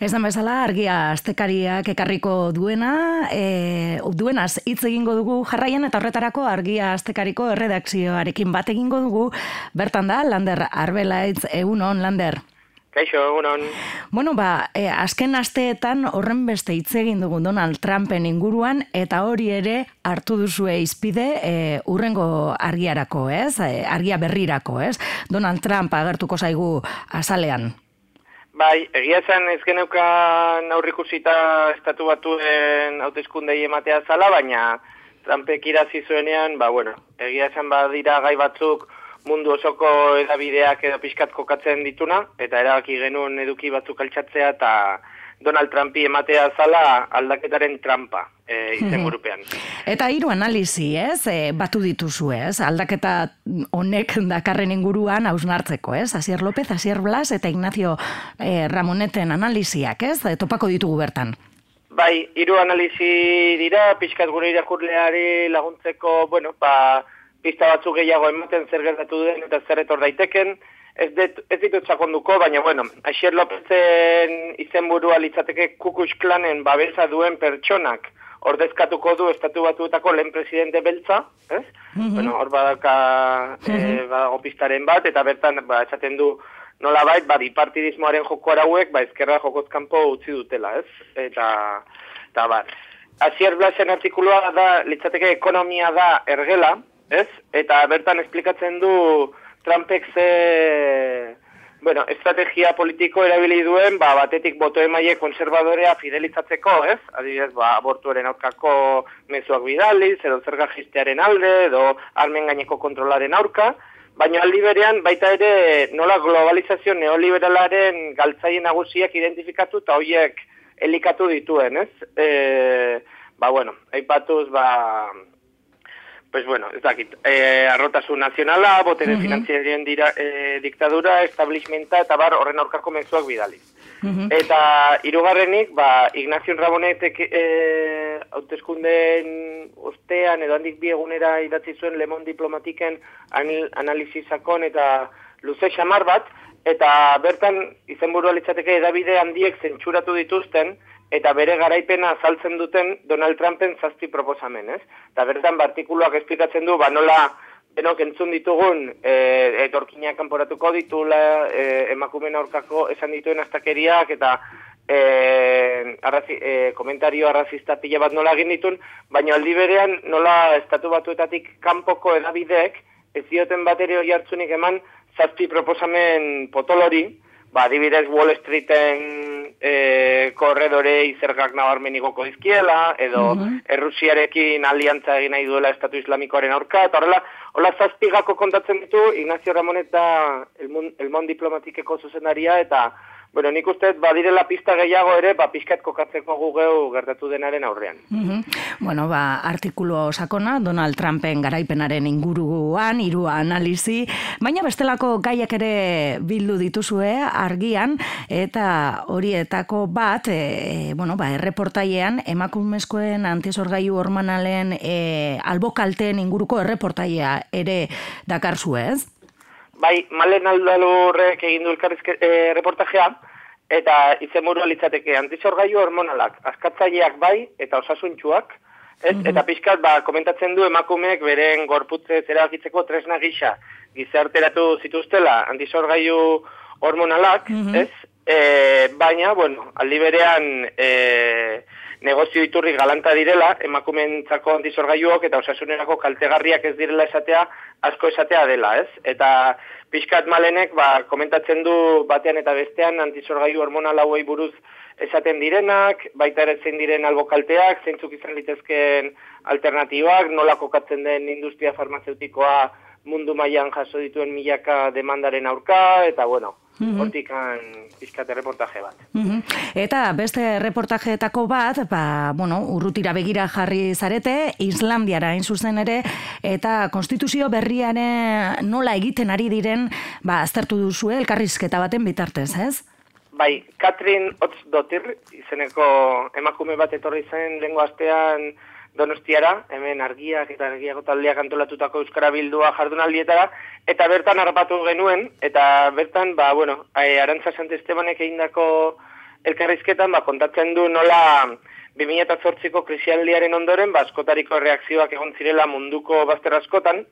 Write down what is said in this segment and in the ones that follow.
Ez da bezala, argia astekariak ekarriko duena, e, duenaz hitz egingo dugu jarraian eta horretarako argia astekariko erredakzioarekin bat egingo dugu, bertan da, Lander Arbelaitz, egunon, Lander. Kaixo, egunon. Bueno, ba, e, azken asteetan horren beste hitz egin dugu Donald Trumpen inguruan, eta hori ere hartu duzue izpide e, urrengo argiarako, ez? E, argia berrirako, ez? Donald Trump agertuko zaigu azalean. Bai, egia zen ez geneuka aurrikusita estatu batuen hauteskundei ematea zala, baina Trumpek irazi zuenean, ba, bueno, egia zen badira gai batzuk mundu osoko edabideak edo pixkat kokatzen dituna, eta erabaki genuen eduki batzuk altxatzea, eta Donald Trumpi ematea zala aldaketaren trampa e, izen burupean. Eta hiru analizi, ez? E, batu dituzu, ez? Aldaketa honek dakarren inguruan hausnartzeko, ez? Asier López, Asier Blas eta Ignacio e, Ramoneten analiziak, ez? E, topako ditugu bertan. Bai, hiru analizi dira, pixkat gure irakurleari laguntzeko, bueno, ba, pista batzuk gehiago ematen zer gertatu den eta zer etor daiteken, ez, det, ez ditut txakonduko, baina bueno, Aixier Lopezen izenburua litzateke kukus klanen babesa duen pertsonak ordezkatuko du estatu batuetako lehen presidente beltza, ez? Mm Bueno, hor badaka mm -hmm. badago pistaren bat, eta bertan, ba, esaten du, nola bait, ba, bipartidismoaren joko arauek, ba, ezkerra jokozkampo utzi dutela, ez? Eta, eta bat. Azier Blasen artikuloa da, litzateke ekonomia da ergela, ez? Eta bertan esplikatzen du, Trumpek ze bueno, estrategia politiko erabili duen, ba, batetik boto emaile konservadorea fidelizatzeko, ez? Adibidez, ba, abortuaren aurkako mezuak bidali, edo zerga jistearen alde, edo armen gaineko kontrolaren aurka, baina aldi berean baita ere nola globalizazio neoliberalaren galtzaien nagusiak identifikatu eta horiek elikatu dituen, ez? E, ba, bueno, aipatuz, ba, Pues bueno, ez dakit, e, arrotasun nazionala, botere uh dira, e, diktadura, establishmenta eta bar horren aurkako mezuak bidali. Eta irugarrenik, ba, Ignacio Rabonetek e, hautezkunden ostean edo handik biegunera idatzi zuen Lemon Diplomatiken analizizakon eta luze xamar bat, eta bertan izenburu litzateke edabide handiek zentsuratu dituzten, eta bere garaipena azaltzen duten Donald Trumpen zazti proposamen, ez? Eta bertan, bartikuluak esplikatzen du, ba nola, denok entzun ditugun, e, etorkinak kanporatuko ditula, e, emakumen aurkako esan dituen astakeriak, eta e, arrazi, e, komentario arrazista pila bat nola egin ditun, baina aldi berean nola estatu batuetatik kanpoko edabideek, ez dioten bateri hori hartzunik eman, zazpi proposamen potolori, ba, adibidez Wall Streeten e, korredore izergak nabarmen igoko edo uh Errusiarekin aliantza egin nahi duela Estatu Islamikoaren aurka, eta horrela, hola zazpigako kontatzen ditu, Ignacio Ramoneta, el, el Mon Diplomatikeko zuzendaria, eta Bueno, nik uste badirela pista gehiago ere, ba, pizkat kokatzeko gugeu gertatu denaren aurrean. Mm Bueno, ba, artikulo sakona, Donald Trumpen garaipenaren inguruan, hiru analizi, baina bestelako gaiak ere bildu dituzue argian, eta horietako bat, e, bueno, ba, erreportaiean, emakumezkoen antizorgaiu hormanalen e, albokalteen inguruko erreportaia ere dakarzu ez? Bai, malen aldalurrek egin du elkarrizke e, reportajea, eta izenburua litzateke antizorgailu hormonalak, askatzaileak bai, eta osasuntxuak, ez? Mhm. eta pixkat, ba, komentatzen du emakumeek beren gorputze zeragitzeko tresna gisa, gizarteratu zituztela antizorgailu hormonalak, mm ez? E, baina, bueno, aldi berean, e, negozio iturri galanta direla, emakumentzako antizorgailuok eta osasunerako kaltegarriak ez direla esatea, asko esatea dela, ez? Eta pixkat malenek, ba, komentatzen du batean eta bestean antizorgailu hormonal hauei buruz esaten direnak, baita ere zein diren albokalteak, zeintzuk izan litezken alternatibak, nola kokatzen den industria farmazeutikoa mundu mailan jaso dituen milaka demandaren aurka, eta bueno, Mm -hmm. reportaje bat. Mm Eta beste reportajeetako bat, ba, bueno, urrutira begira jarri zarete, Islandiara hain zuzen ere, eta konstituzio berriaren nola egiten ari diren, ba, aztertu duzu elkarrizketa baten bitartez, ez? Bai, Katrin Otzdotir, izeneko emakume bat etorri zen lengo astean, donostiara, hemen argiak eta argiako taldeak antolatutako euskara bildua jardunaldietara, eta bertan harrapatu genuen, eta bertan, ba, bueno, Arantza Sant Estebanek egindako elkarrizketan ba, kontatzen du nola 2008ko krisialdiaren ondoren ba, askotariko reakzioak egon zirela munduko bazter askotan,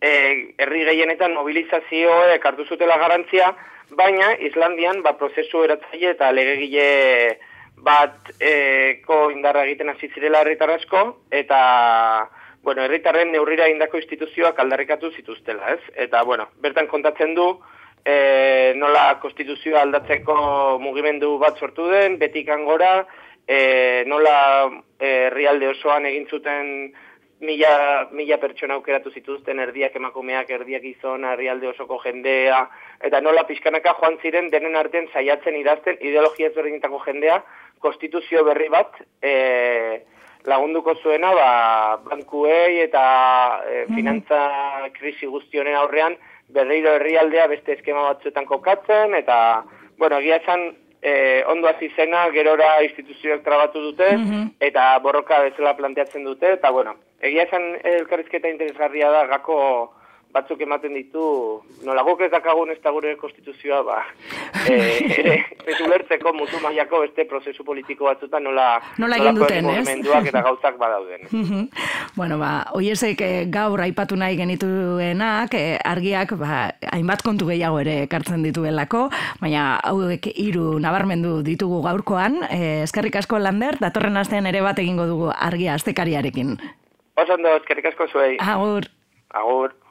e, herri gehienetan mobilizazioek hartu zutela garantzia, baina Islandian ba, prozesu eratzaile eta legegile bat e, ko indarra egiten hasi zirela herritarrasko eta bueno, herritarren neurrira indako instituzioak aldarrikatu zituztela, ez? Eta bueno, bertan kontatzen du e, nola konstituzioa aldatzeko mugimendu bat sortu den, betik angora, e, nola e, herrialde osoan egin zuten mila, mila pertsona aukeratu zituzten erdiak emakumeak, erdiak izona, herrialde osoko jendea, eta nola pixkanaka joan ziren denen artean saiatzen idazten ideologia ezberdinetako jendea, konstituzio berri bat e, lagunduko zuena ba, bankuei eta e, finantza krisi guztionen aurrean berriro herrialdea beste eskema batzuetan kokatzen, eta, bueno, egia esan, e, ondo hasi zena, gerora instituzioak trabatu dute, mhm. eta borroka bezala planteatzen dute, eta, bueno, egia esan elkarrizketa interesgarria da, gako batzuk ematen ditu, nola guk ez dakagun ez da gure konstituzioa, ba, e, ere, ez ulertzeko mutu mailako beste prozesu politiko batzuta nola, nola egin duten, ez? eta gauzak badauden. bueno, ba, oiezek eh, gaur aipatu nahi genituenak, eh, argiak, ba, hainbat kontu gehiago ere kartzen dituelako, baina hauek hiru nabarmendu ditugu gaurkoan, eh, eskerrik asko lander, datorren astean ere bat egingo dugu argia astekariarekin. Oso ondo, eskerrik asko zuei. Agur. Agur.